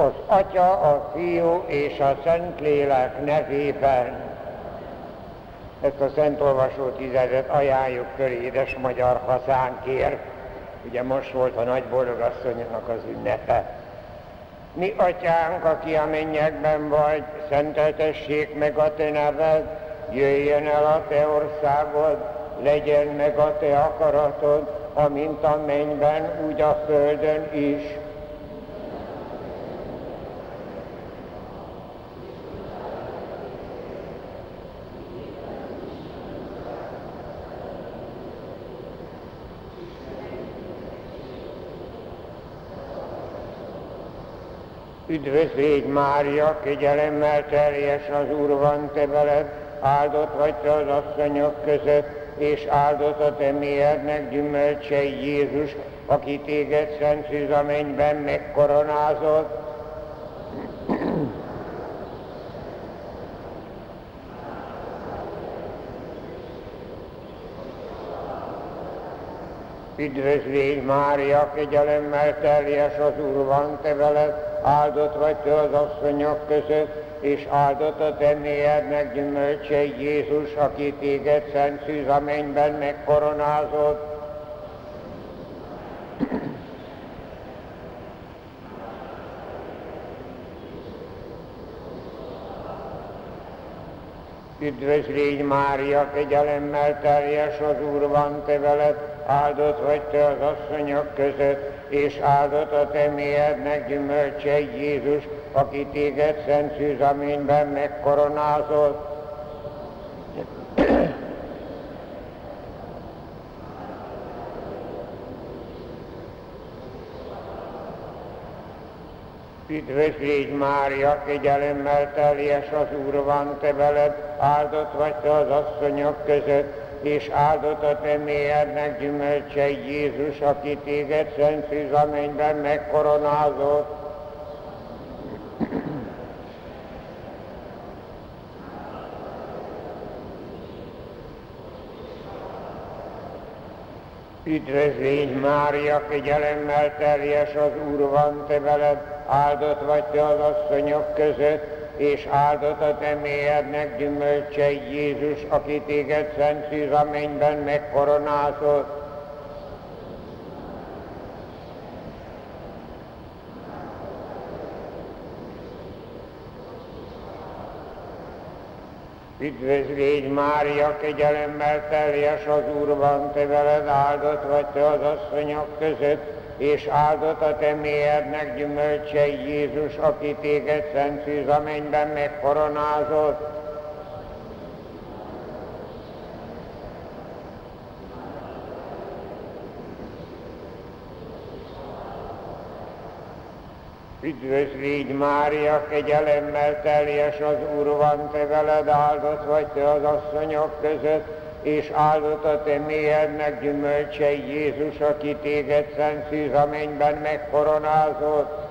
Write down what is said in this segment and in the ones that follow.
Az Atya, a Fiú és a Szentlélek nevében. Ezt a Szent Olvasó tizedet ajánljuk föl édes magyar hazánkért. Ugye most volt a nagy boldogasszonynak az ünnepe. Mi atyánk, aki a mennyekben vagy, szenteltessék meg a te neved, jöjjön el a te országod, legyen meg a te akaratod, amint a mennyben, úgy a földön is. Üdvözlégy Mária, kegyelemmel teljes az Úr van te veled, áldott vagy te az asszonyok között, és áldott a te mélyednek gyümölcse Jézus, aki téged szent a mennyben megkoronázott. Üdvözlégy Mária, kegyelemmel teljes az Úr van te veled, áldott vagy te az asszonyok között, és áldott a te mélyednek gyümölcse Jézus, aki téged szent szűz a mennyben megkoronázott. Üdvözlégy Mária, kegyelemmel teljes az Úr van te veled, áldott vagy te az asszonyok között, és áldott a te mélyednek gyümölcse Jézus, aki téged szent szűzaményben megkoronázott. Üdvözlégy Mária, kegyelemmel teljes az Úr van te veled, áldott vagy te az asszonyok között, és áldott a te mélyednek gyümölcse Jézus, aki téged szent szűzaményben megkoronázott. Üdvözlégy Mária, kegyelemmel teljes az Úr van te veled, áldott vagy te az asszonyok között, és áldott a te mélyednek gyümölcse Jézus, aki téged szent szűz a mennyben megkoronázott. Üdvözlégy Mária, kegyelemmel teljes az Úr van, te veled áldott vagy te az asszonyok között, és áldott a te mélyednek gyümölcse Jézus, aki téged szent mennyben megkoronázott. Üdvözlégy Mária, kegyelemmel teljes az Úr van, te veled áldott vagy te az asszonyok között, és áldott a te mélyednek gyümölcse Jézus, aki téged szent szűz a mennyben megkoronázott.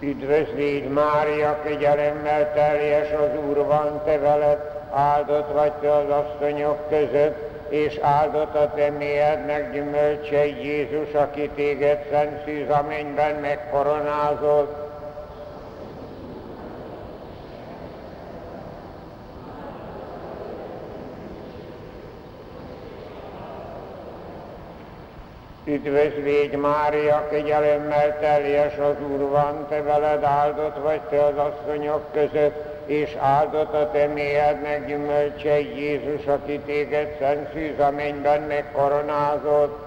Üdvözlégy Mária, kegyelemmel teljes az Úr van te veled, áldott vagy te az asszonyok között, és áldott a te mélyednek gyümölcse Jézus, aki téged szent szűz a mennyben megkoronázott. Üdvözlégy Mária, kegyelemmel teljes az Úr van, te veled áldott vagy te az asszonyok között, és áldott a te mélyednek gyümölcse Jézus, aki téged szent mennyben megkoronázott.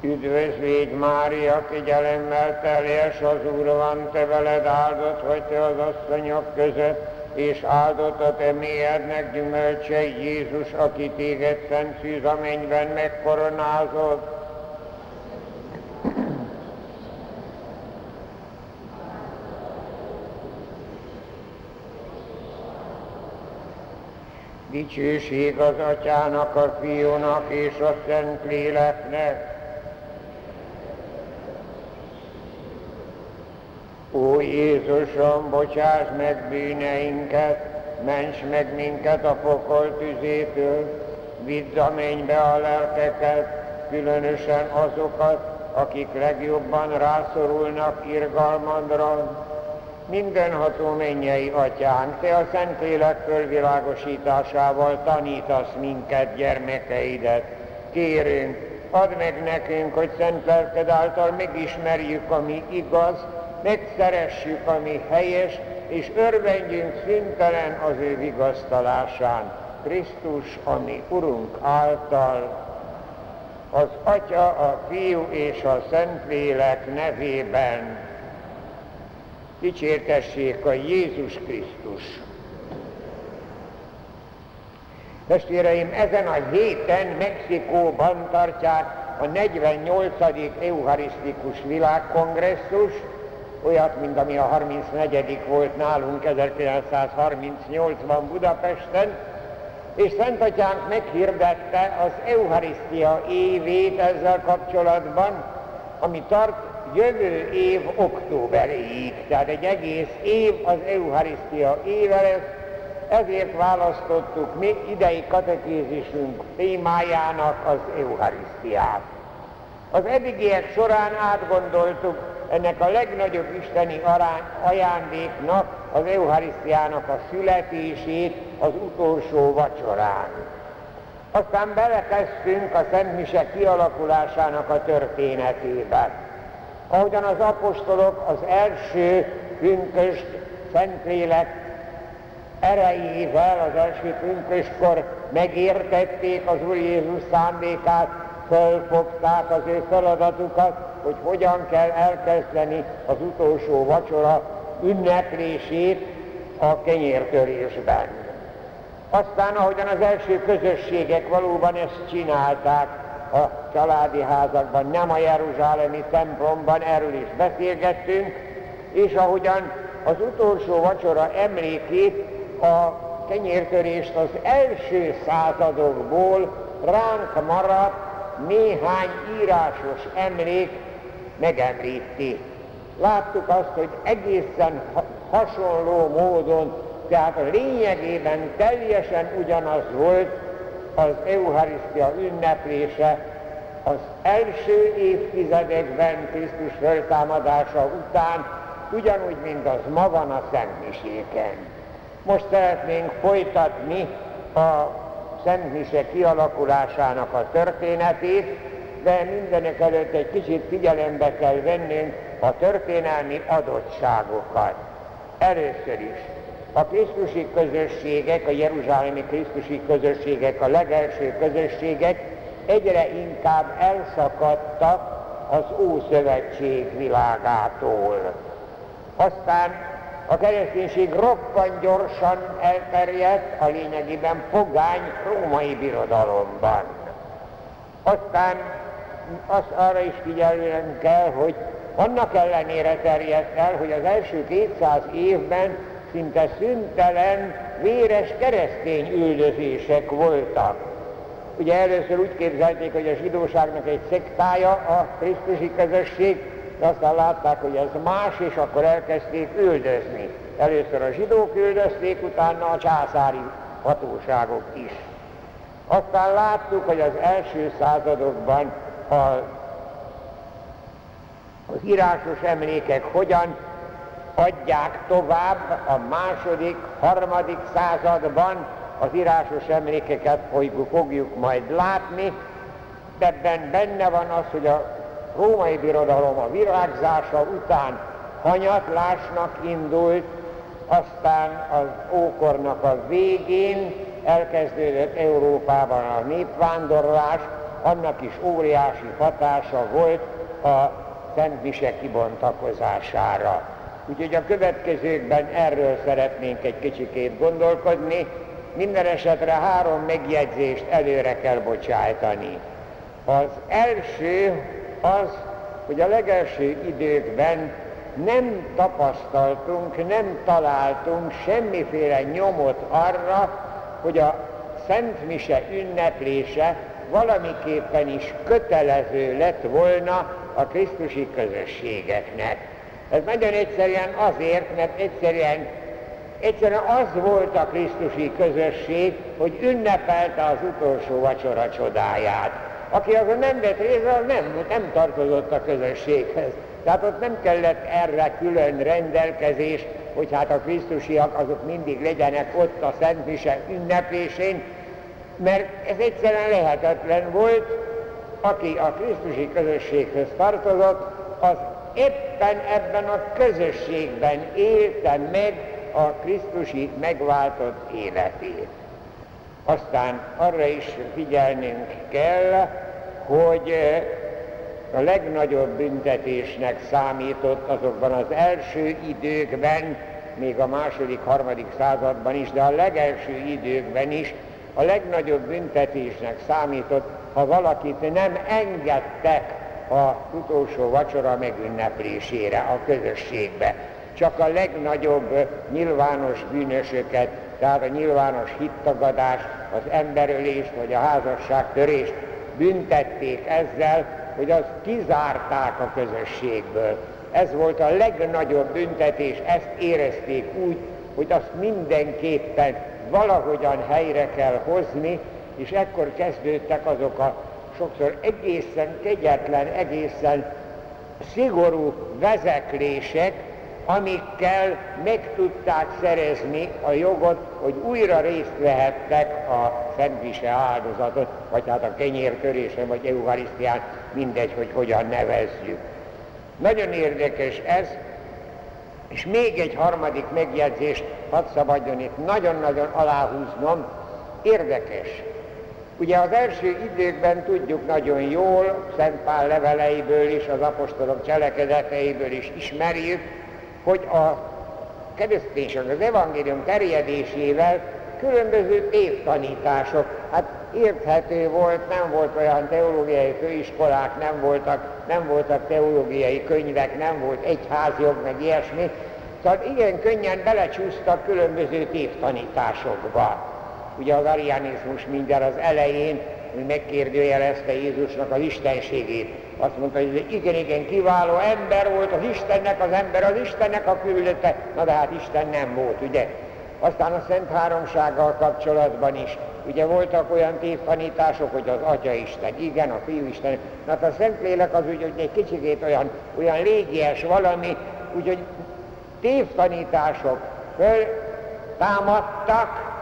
Üdvözlégy Mária, kegyelemmel teljes az Úr van, te veled áldott vagy te az asszonyok között, és áldott a te mélyednek gyümölcse Jézus, aki téged szent szűz a mennyben megkoronázott. Dicsőség az Atyának, a Fiúnak és a Szent Léleknek, Ó Jézusom, bocsáss meg bűneinket, ments meg minket a pokol tüzétől, vidd a mennybe a lelkeket, különösen azokat, akik legjobban rászorulnak irgalmadra. Mindenható mennyei atyánk, Te a Szentlélek fölvilágosításával tanítasz minket, gyermekeidet. Kérünk, add meg nekünk, hogy szent lelked által megismerjük, ami igaz, megszeressük, ami helyes, és örvendjünk szüntelen az ő vigasztalásán. Krisztus, ami Urunk által, az Atya, a Fiú és a Szentlélek nevében dicsértessék a Jézus Krisztus. Testvéreim, ezen a héten Mexikóban tartják a 48. Eucharisztikus világkongresszus, olyat, mint ami a 34. volt nálunk 1938-ban Budapesten, és Szent Atyánk meghirdette az Eucharisztia évét ezzel kapcsolatban, ami tart jövő év októberéig, tehát egy egész év az Eucharisztia éve lesz, ezért választottuk mi idei katekézisünk témájának az Eucharisztiát. Az eddigiek során átgondoltuk ennek a legnagyobb isteni arány, ajándéknak, az Eucharisztiának a születését az utolsó vacsorán. Aztán belekezdtünk a Szent Mise kialakulásának a történetébe. Ahogyan az apostolok az első pünköst Szentlélek erejével az első pünköskor megértették az Úr Jézus szándékát, fölfogták az ő feladatukat, hogy hogyan kell elkezdeni az utolsó vacsora ünneplését a kenyértörésben. Aztán, ahogyan az első közösségek valóban ezt csinálták a családi házakban, nem a Jeruzsálemi templomban, erről is beszélgettünk, és ahogyan az utolsó vacsora emlékét, a kenyértörést az első századokból ránk maradt néhány írásos emlék megemlíti. Láttuk azt, hogy egészen hasonló módon, tehát lényegében teljesen ugyanaz volt az Eucharisztia ünneplése az első évtizedekben Krisztus föltámadása után, ugyanúgy, mint az ma van a Szentmiséken. Most szeretnénk folytatni a Szentmise kialakulásának a történetét, de mindenek előtt egy kicsit figyelembe kell vennünk a történelmi adottságokat. Először is a Krisztusi közösségek, a Jeruzsálemi Krisztusi közösségek, a legelső közösségek egyre inkább elszakadtak az Ószövetség világától. Aztán a kereszténység roppan gyorsan elterjedt a lényegében pogány római birodalomban. Aztán azt arra is figyelnünk kell, hogy annak ellenére terjedt el, hogy az első 200 évben szinte szüntelen, véres keresztény üldözések voltak. Ugye először úgy képzelték, hogy a zsidóságnak egy szektája a Krisztusi közösség, de aztán látták, hogy ez más, és akkor elkezdték üldözni. Először a zsidók üldözték, utána a császári hatóságok is. Aztán láttuk, hogy az első századokban a, az írásos emlékek hogyan adják tovább a második, harmadik században. Az írásos emlékeket fogjuk majd látni, de ebben benne van az, hogy a római birodalom a virágzása után hanyatlásnak indult, aztán az ókornak a végén elkezdődött Európában a népvándorlás, annak is óriási hatása volt a Szent Mise kibontakozására. Úgyhogy a következőkben erről szeretnénk egy kicsikét gondolkodni, minden esetre három megjegyzést előre kell bocsájtani. Az első az, hogy a legelső időkben nem tapasztaltunk, nem találtunk semmiféle nyomot arra, hogy a Szent Mise ünneplése valamiképpen is kötelező lett volna a Krisztusi közösségeknek. Ez nagyon egyszerűen azért, mert egyszerűen, egyszerűen az volt a Krisztusi közösség, hogy ünnepelte az utolsó vacsora csodáját. Aki azon nem vett részt, az nem, nem tartozott a közösséghez. Tehát ott nem kellett erre külön rendelkezés, hogy hát a Krisztusiak azok mindig legyenek ott a Szent Mise mert ez egyszerűen lehetetlen volt, aki a Krisztusi közösséghez tartozott, az éppen ebben a közösségben élte meg a Krisztusi megváltott életét. Aztán arra is figyelnünk kell, hogy a legnagyobb büntetésnek számított azokban az első időkben, még a második, harmadik században is, de a legelső időkben is a legnagyobb büntetésnek számított, ha valakit nem engedtek a utolsó vacsora megünneplésére a közösségbe. Csak a legnagyobb nyilvános bűnösöket, tehát a nyilvános hittagadás, az emberölést vagy a házasságtörést büntették ezzel, hogy azt kizárták a közösségből. Ez volt a legnagyobb büntetés, ezt érezték úgy, hogy azt mindenképpen valahogyan helyre kell hozni, és ekkor kezdődtek azok a sokszor egészen kegyetlen, egészen szigorú vezeklések, amikkel meg tudták szerezni a jogot, hogy újra részt vehettek a Szentvise áldozatot, vagy hát a kenyértörésen, vagy eucharisztián, mindegy, hogy hogyan nevezzük. Nagyon érdekes ez, és még egy harmadik megjegyzést hadd szabadjon itt nagyon-nagyon aláhúznom, érdekes. Ugye az első időkben tudjuk nagyon jól, Szent Pál leveleiből is, az apostolok cselekedeteiből is ismerjük, hogy a kereszténység az evangélium terjedésével különböző évtanítások, hát érthető volt, nem volt olyan teológiai főiskolák, nem voltak, nem voltak teológiai könyvek, nem volt egyházjog, meg ilyesmi, tehát igen könnyen belecsúsztak különböző tévtanításokba. Ugye az arianizmus minden az elején megkérdőjelezte Jézusnak az istenségét. Azt mondta, hogy igen, igen, kiváló ember volt, az Istennek az ember, az Istennek a küldete. Na de hát Isten nem volt, ugye? Aztán a Szent Háromsággal kapcsolatban is, ugye voltak olyan tévtanítások, hogy az Atya Isten, igen, a Fiú Isten. Na hát a Szentlélek az úgy, hogy egy kicsikét olyan, olyan légies valami, úgyhogy tévtanítások föl támadtak,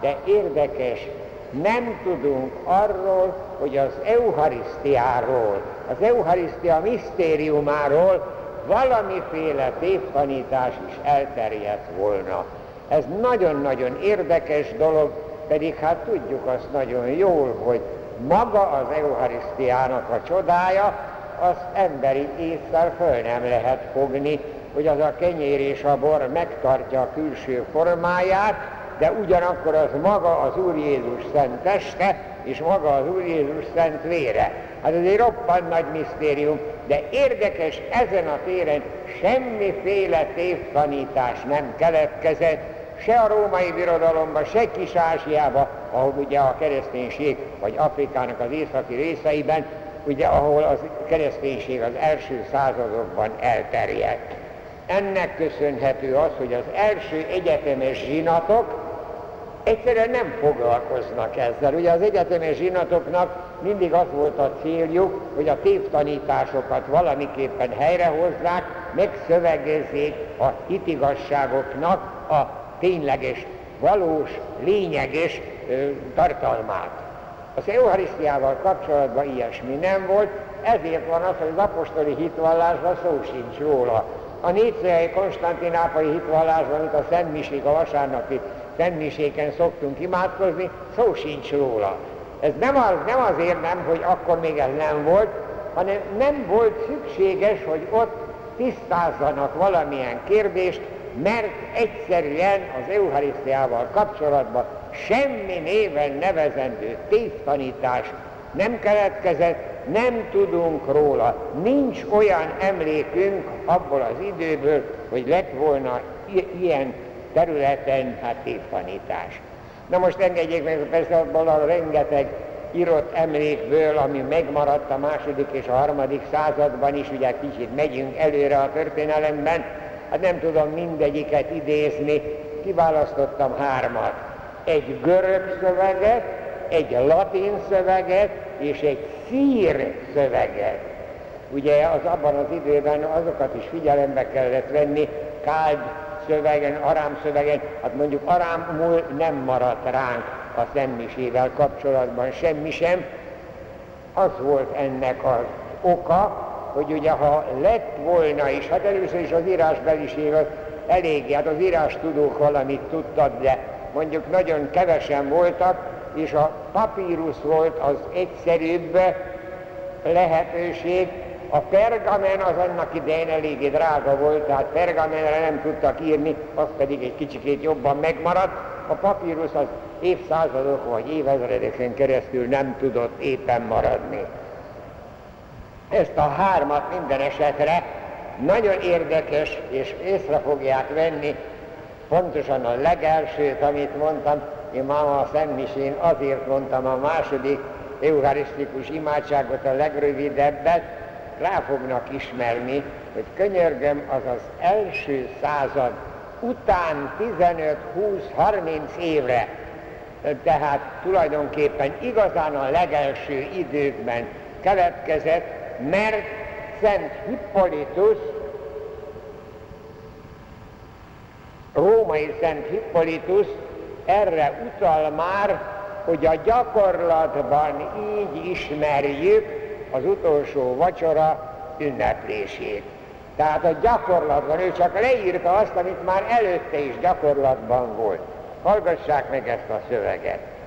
de érdekes, nem tudunk arról, hogy az Eucharisztiáról, az Eucharisztia misztériumáról valamiféle tévtanítás is elterjedt volna. Ez nagyon-nagyon érdekes dolog, pedig hát tudjuk azt nagyon jól, hogy maga az Eucharisztiának a csodája, az emberi észsel föl nem lehet fogni, hogy az a kenyér és a bor megtartja a külső formáját, de ugyanakkor az maga az Úr Jézus szent teste, és maga az Úr Jézus szent vére. Hát ez egy roppant nagy misztérium, de érdekes ezen a téren semmiféle tévtanítás nem keletkezett, se a római birodalomban, se Kis-Ázsiában, ahol ugye a kereszténység, vagy Afrikának az északi részeiben, ugye ahol a kereszténység az első századokban elterjedt. Ennek köszönhető az, hogy az első egyetemes zsinatok egyszerűen nem foglalkoznak ezzel. Ugye az egyetemes zsinatoknak mindig az volt a céljuk, hogy a tévtanításokat valamiképpen helyrehozzák, megszövegezzék a hitigasságoknak a tényleges, valós, lényeges tartalmát. Az Eucharisztiával kapcsolatban ilyesmi nem volt, ezért van az, hogy az apostoli hitvallásban szó sincs róla. A négyszerei konstantinápai hitvallásban, mint a Szent a vasárnapi Szentmiséken szoktunk imádkozni, szó sincs róla. Ez nem, az, nem azért nem, hogy akkor még ez nem volt, hanem nem volt szükséges, hogy ott tisztázzanak valamilyen kérdést, mert egyszerűen az Eucharisztiával kapcsolatban semmi néven nevezendő tévtanítás nem keletkezett, nem tudunk róla. Nincs olyan emlékünk abból az időből, hogy lett volna ilyen területen hát tévtanítás. Na most engedjék meg, persze abból a rengeteg írott emlékből, ami megmaradt a második és a harmadik században is, ugye kicsit megyünk előre a történelemben, hát nem tudom mindegyiket idézni, kiválasztottam hármat. Egy görög szöveget, egy latin szöveget és egy szír szöveget. Ugye az abban az időben azokat is figyelembe kellett venni, káld szövegen, arám szövegen, hát mondjuk arámul nem maradt ránk a szemmisével kapcsolatban semmi sem. Az volt ennek az oka, hogy ugye ha lett volna is, hát először is az írásbeliség elég, hát az írás tudók valamit tudtak, de mondjuk nagyon kevesen voltak, és a papírus volt az egyszerűbb lehetőség, a pergamen az annak idején eléggé drága volt, tehát pergamenre nem tudtak írni, az pedig egy kicsikét jobban megmaradt. A papírus az évszázadok vagy évezredeken keresztül nem tudott éppen maradni. Ezt a hármat minden esetre nagyon érdekes, és észre fogják venni, pontosan a legelsőt, amit mondtam, én máma a Szentmisén azért mondtam a második eucharisztikus imádságot, a legrövidebbet, rá fognak ismerni, hogy könyörgöm az az első század után 15-20-30 évre, tehát tulajdonképpen igazán a legelső időkben keletkezett, mert Szent Hippolytus, római Szent Hippolytus erre utal már, hogy a gyakorlatban így ismerjük az utolsó vacsora ünneplését. Tehát a gyakorlatban, ő csak leírta azt, amit már előtte is gyakorlatban volt. Hallgassák meg ezt a szöveget.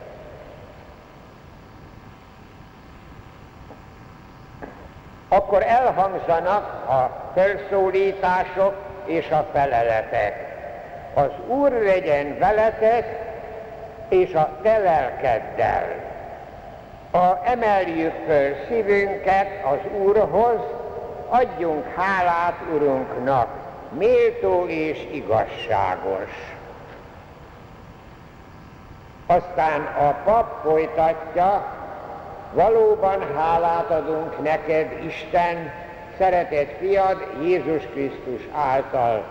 Akkor elhangzanak a felszólítások és a feleletek. Az Úr legyen veletek, és a te lelkeddel ha emeljük föl szívünket az Úrhoz, adjunk hálát Urunknak, méltó és igazságos. Aztán a pap folytatja, valóban hálát adunk neked, Isten, szeretett fiad Jézus Krisztus által,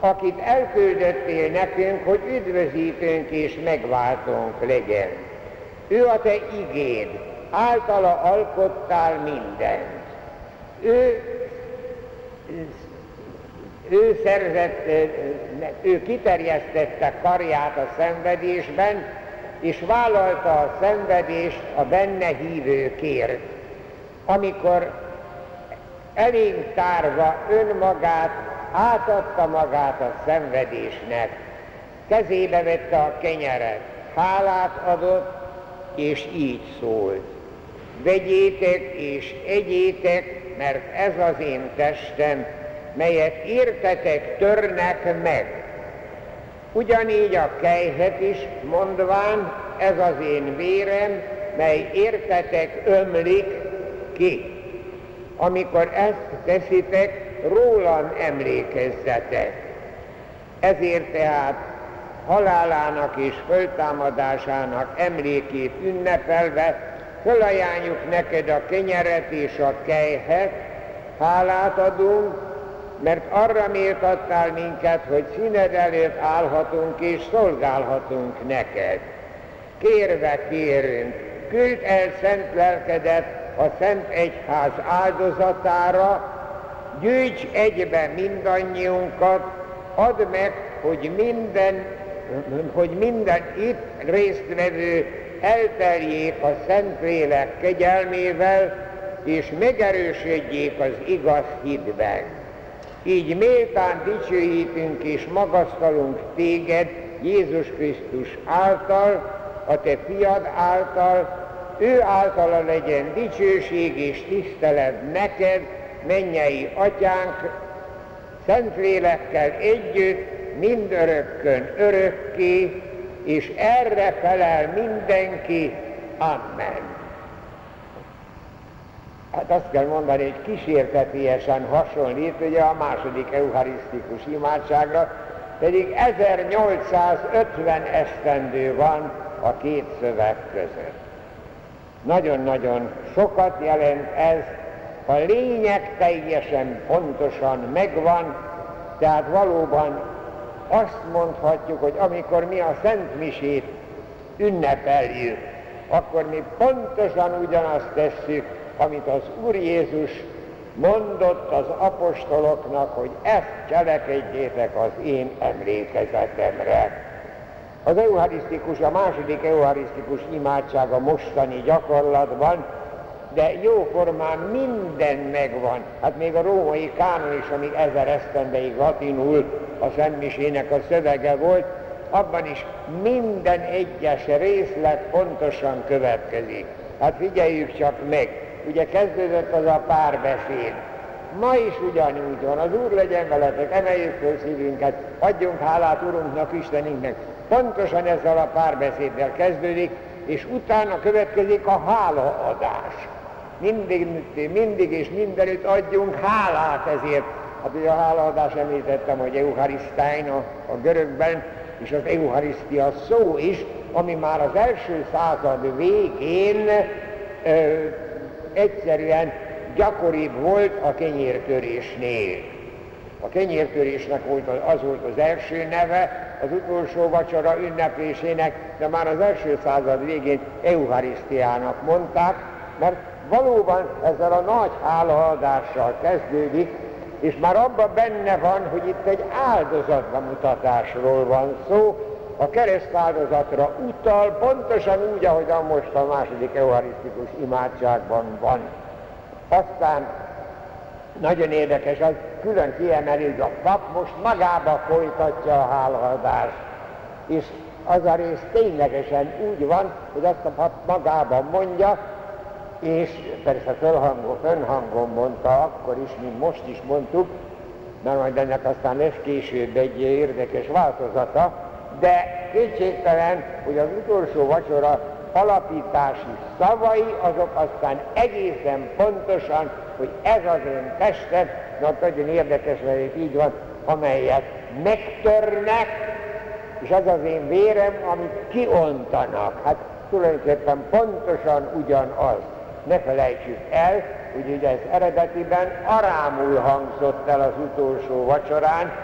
akit elküldöttél nekünk, hogy üdvözítőnk és megváltónk legyen ő a te igéd, általa alkottál mindent. Ő, ő szerzett, ő kiterjesztette karját a szenvedésben, és vállalta a szenvedést a benne hívőkért. Amikor elénk tárva önmagát, átadta magát a szenvedésnek, kezébe vette a kenyeret, hálát adott, és így szólt. Vegyétek és egyétek, mert ez az én testem, melyet értetek törnek meg. Ugyanígy a kejhet is mondván, ez az én vérem, mely értetek ömlik ki. Amikor ezt teszitek, rólam emlékezzetek. Ezért tehát halálának és föltámadásának emlékét ünnepelve, fölajánljuk neked a kenyeret és a kejhet, hálát adunk, mert arra méltattál minket, hogy színed előtt állhatunk és szolgálhatunk neked. Kérve kérünk, küld el szent lelkedet a Szent Egyház áldozatára, gyűjts egybe mindannyiunkat, add meg, hogy minden hogy minden itt résztvevő elterjék a Szentlélek kegyelmével, és megerősödjék az igaz hitben. Így méltán dicsőítünk és magasztalunk téged Jézus Krisztus által, a te fiad által, ő általa legyen dicsőség és tisztelet neked, mennyei atyánk, Szentlélekkel együtt, mindörökkön örökké, és erre felel mindenki. Amen. Hát azt kell mondani, hogy kísértetiesen hasonlít ugye a második eucharisztikus imádságra, pedig 1850 esztendő van a két szöveg között. Nagyon-nagyon sokat jelent ez, a lényeg teljesen pontosan megvan, tehát valóban azt mondhatjuk, hogy amikor mi a Szent Misét ünnepeljük, akkor mi pontosan ugyanazt tesszük, amit az Úr Jézus mondott az apostoloknak, hogy ezt cselekedjétek az én emlékezetemre. Az eucharisztikus, a második eucharisztikus imádság a mostani gyakorlatban, de jóformán minden megvan. Hát még a római kánon is, ami ezer esztendeig latinul a szentmisének a szövege volt, abban is minden egyes részlet pontosan következik. Hát figyeljük csak meg, ugye kezdődött az a párbeszéd. Ma is ugyanúgy van, az Úr legyen veletek, emeljük föl szívünket, adjunk hálát Urunknak, Istenünknek. Pontosan ezzel a párbeszéddel kezdődik, és utána következik a hálaadás. Mindig, mindig és mindenütt adjunk hálát ezért. Hát ugye a hálaadás említettem, hogy Eucharisztány a, a görögben, és az Eucharisztia szó is, ami már az első század végén ö, egyszerűen gyakoribb volt a kenyértörésnél. A kenyértörésnek volt az, az volt az első neve, az utolsó vacsora ünneplésének, de már az első század végén Eucharisztiának mondták, mert valóban ezzel a nagy hálaadással kezdődik, és már abban benne van, hogy itt egy áldozatbemutatásról van szó, a keresztáldozatra utal, pontosan úgy, ahogy a most a második eucharisztikus imádságban van. Aztán nagyon érdekes, az külön kiemeli, hogy a pap most magába folytatja a hálaadást. És az a rész ténylegesen úgy van, hogy azt a pap magában mondja, és persze fölhangon, fönhangon mondta akkor is, mint most is mondtuk, mert majd ennek aztán lesz később egy érdekes változata, de kétségtelen, hogy az utolsó vacsora alapítási szavai, azok aztán egészen pontosan, hogy ez az én testem, na nagyon érdekes, mert itt így van, amelyet megtörnek, és az az én vérem, amit kiontanak. Hát tulajdonképpen pontosan ugyanaz. Ne felejtsük el, hogy ugye ez eredetiben arámul hangzott el az utolsó vacsorán,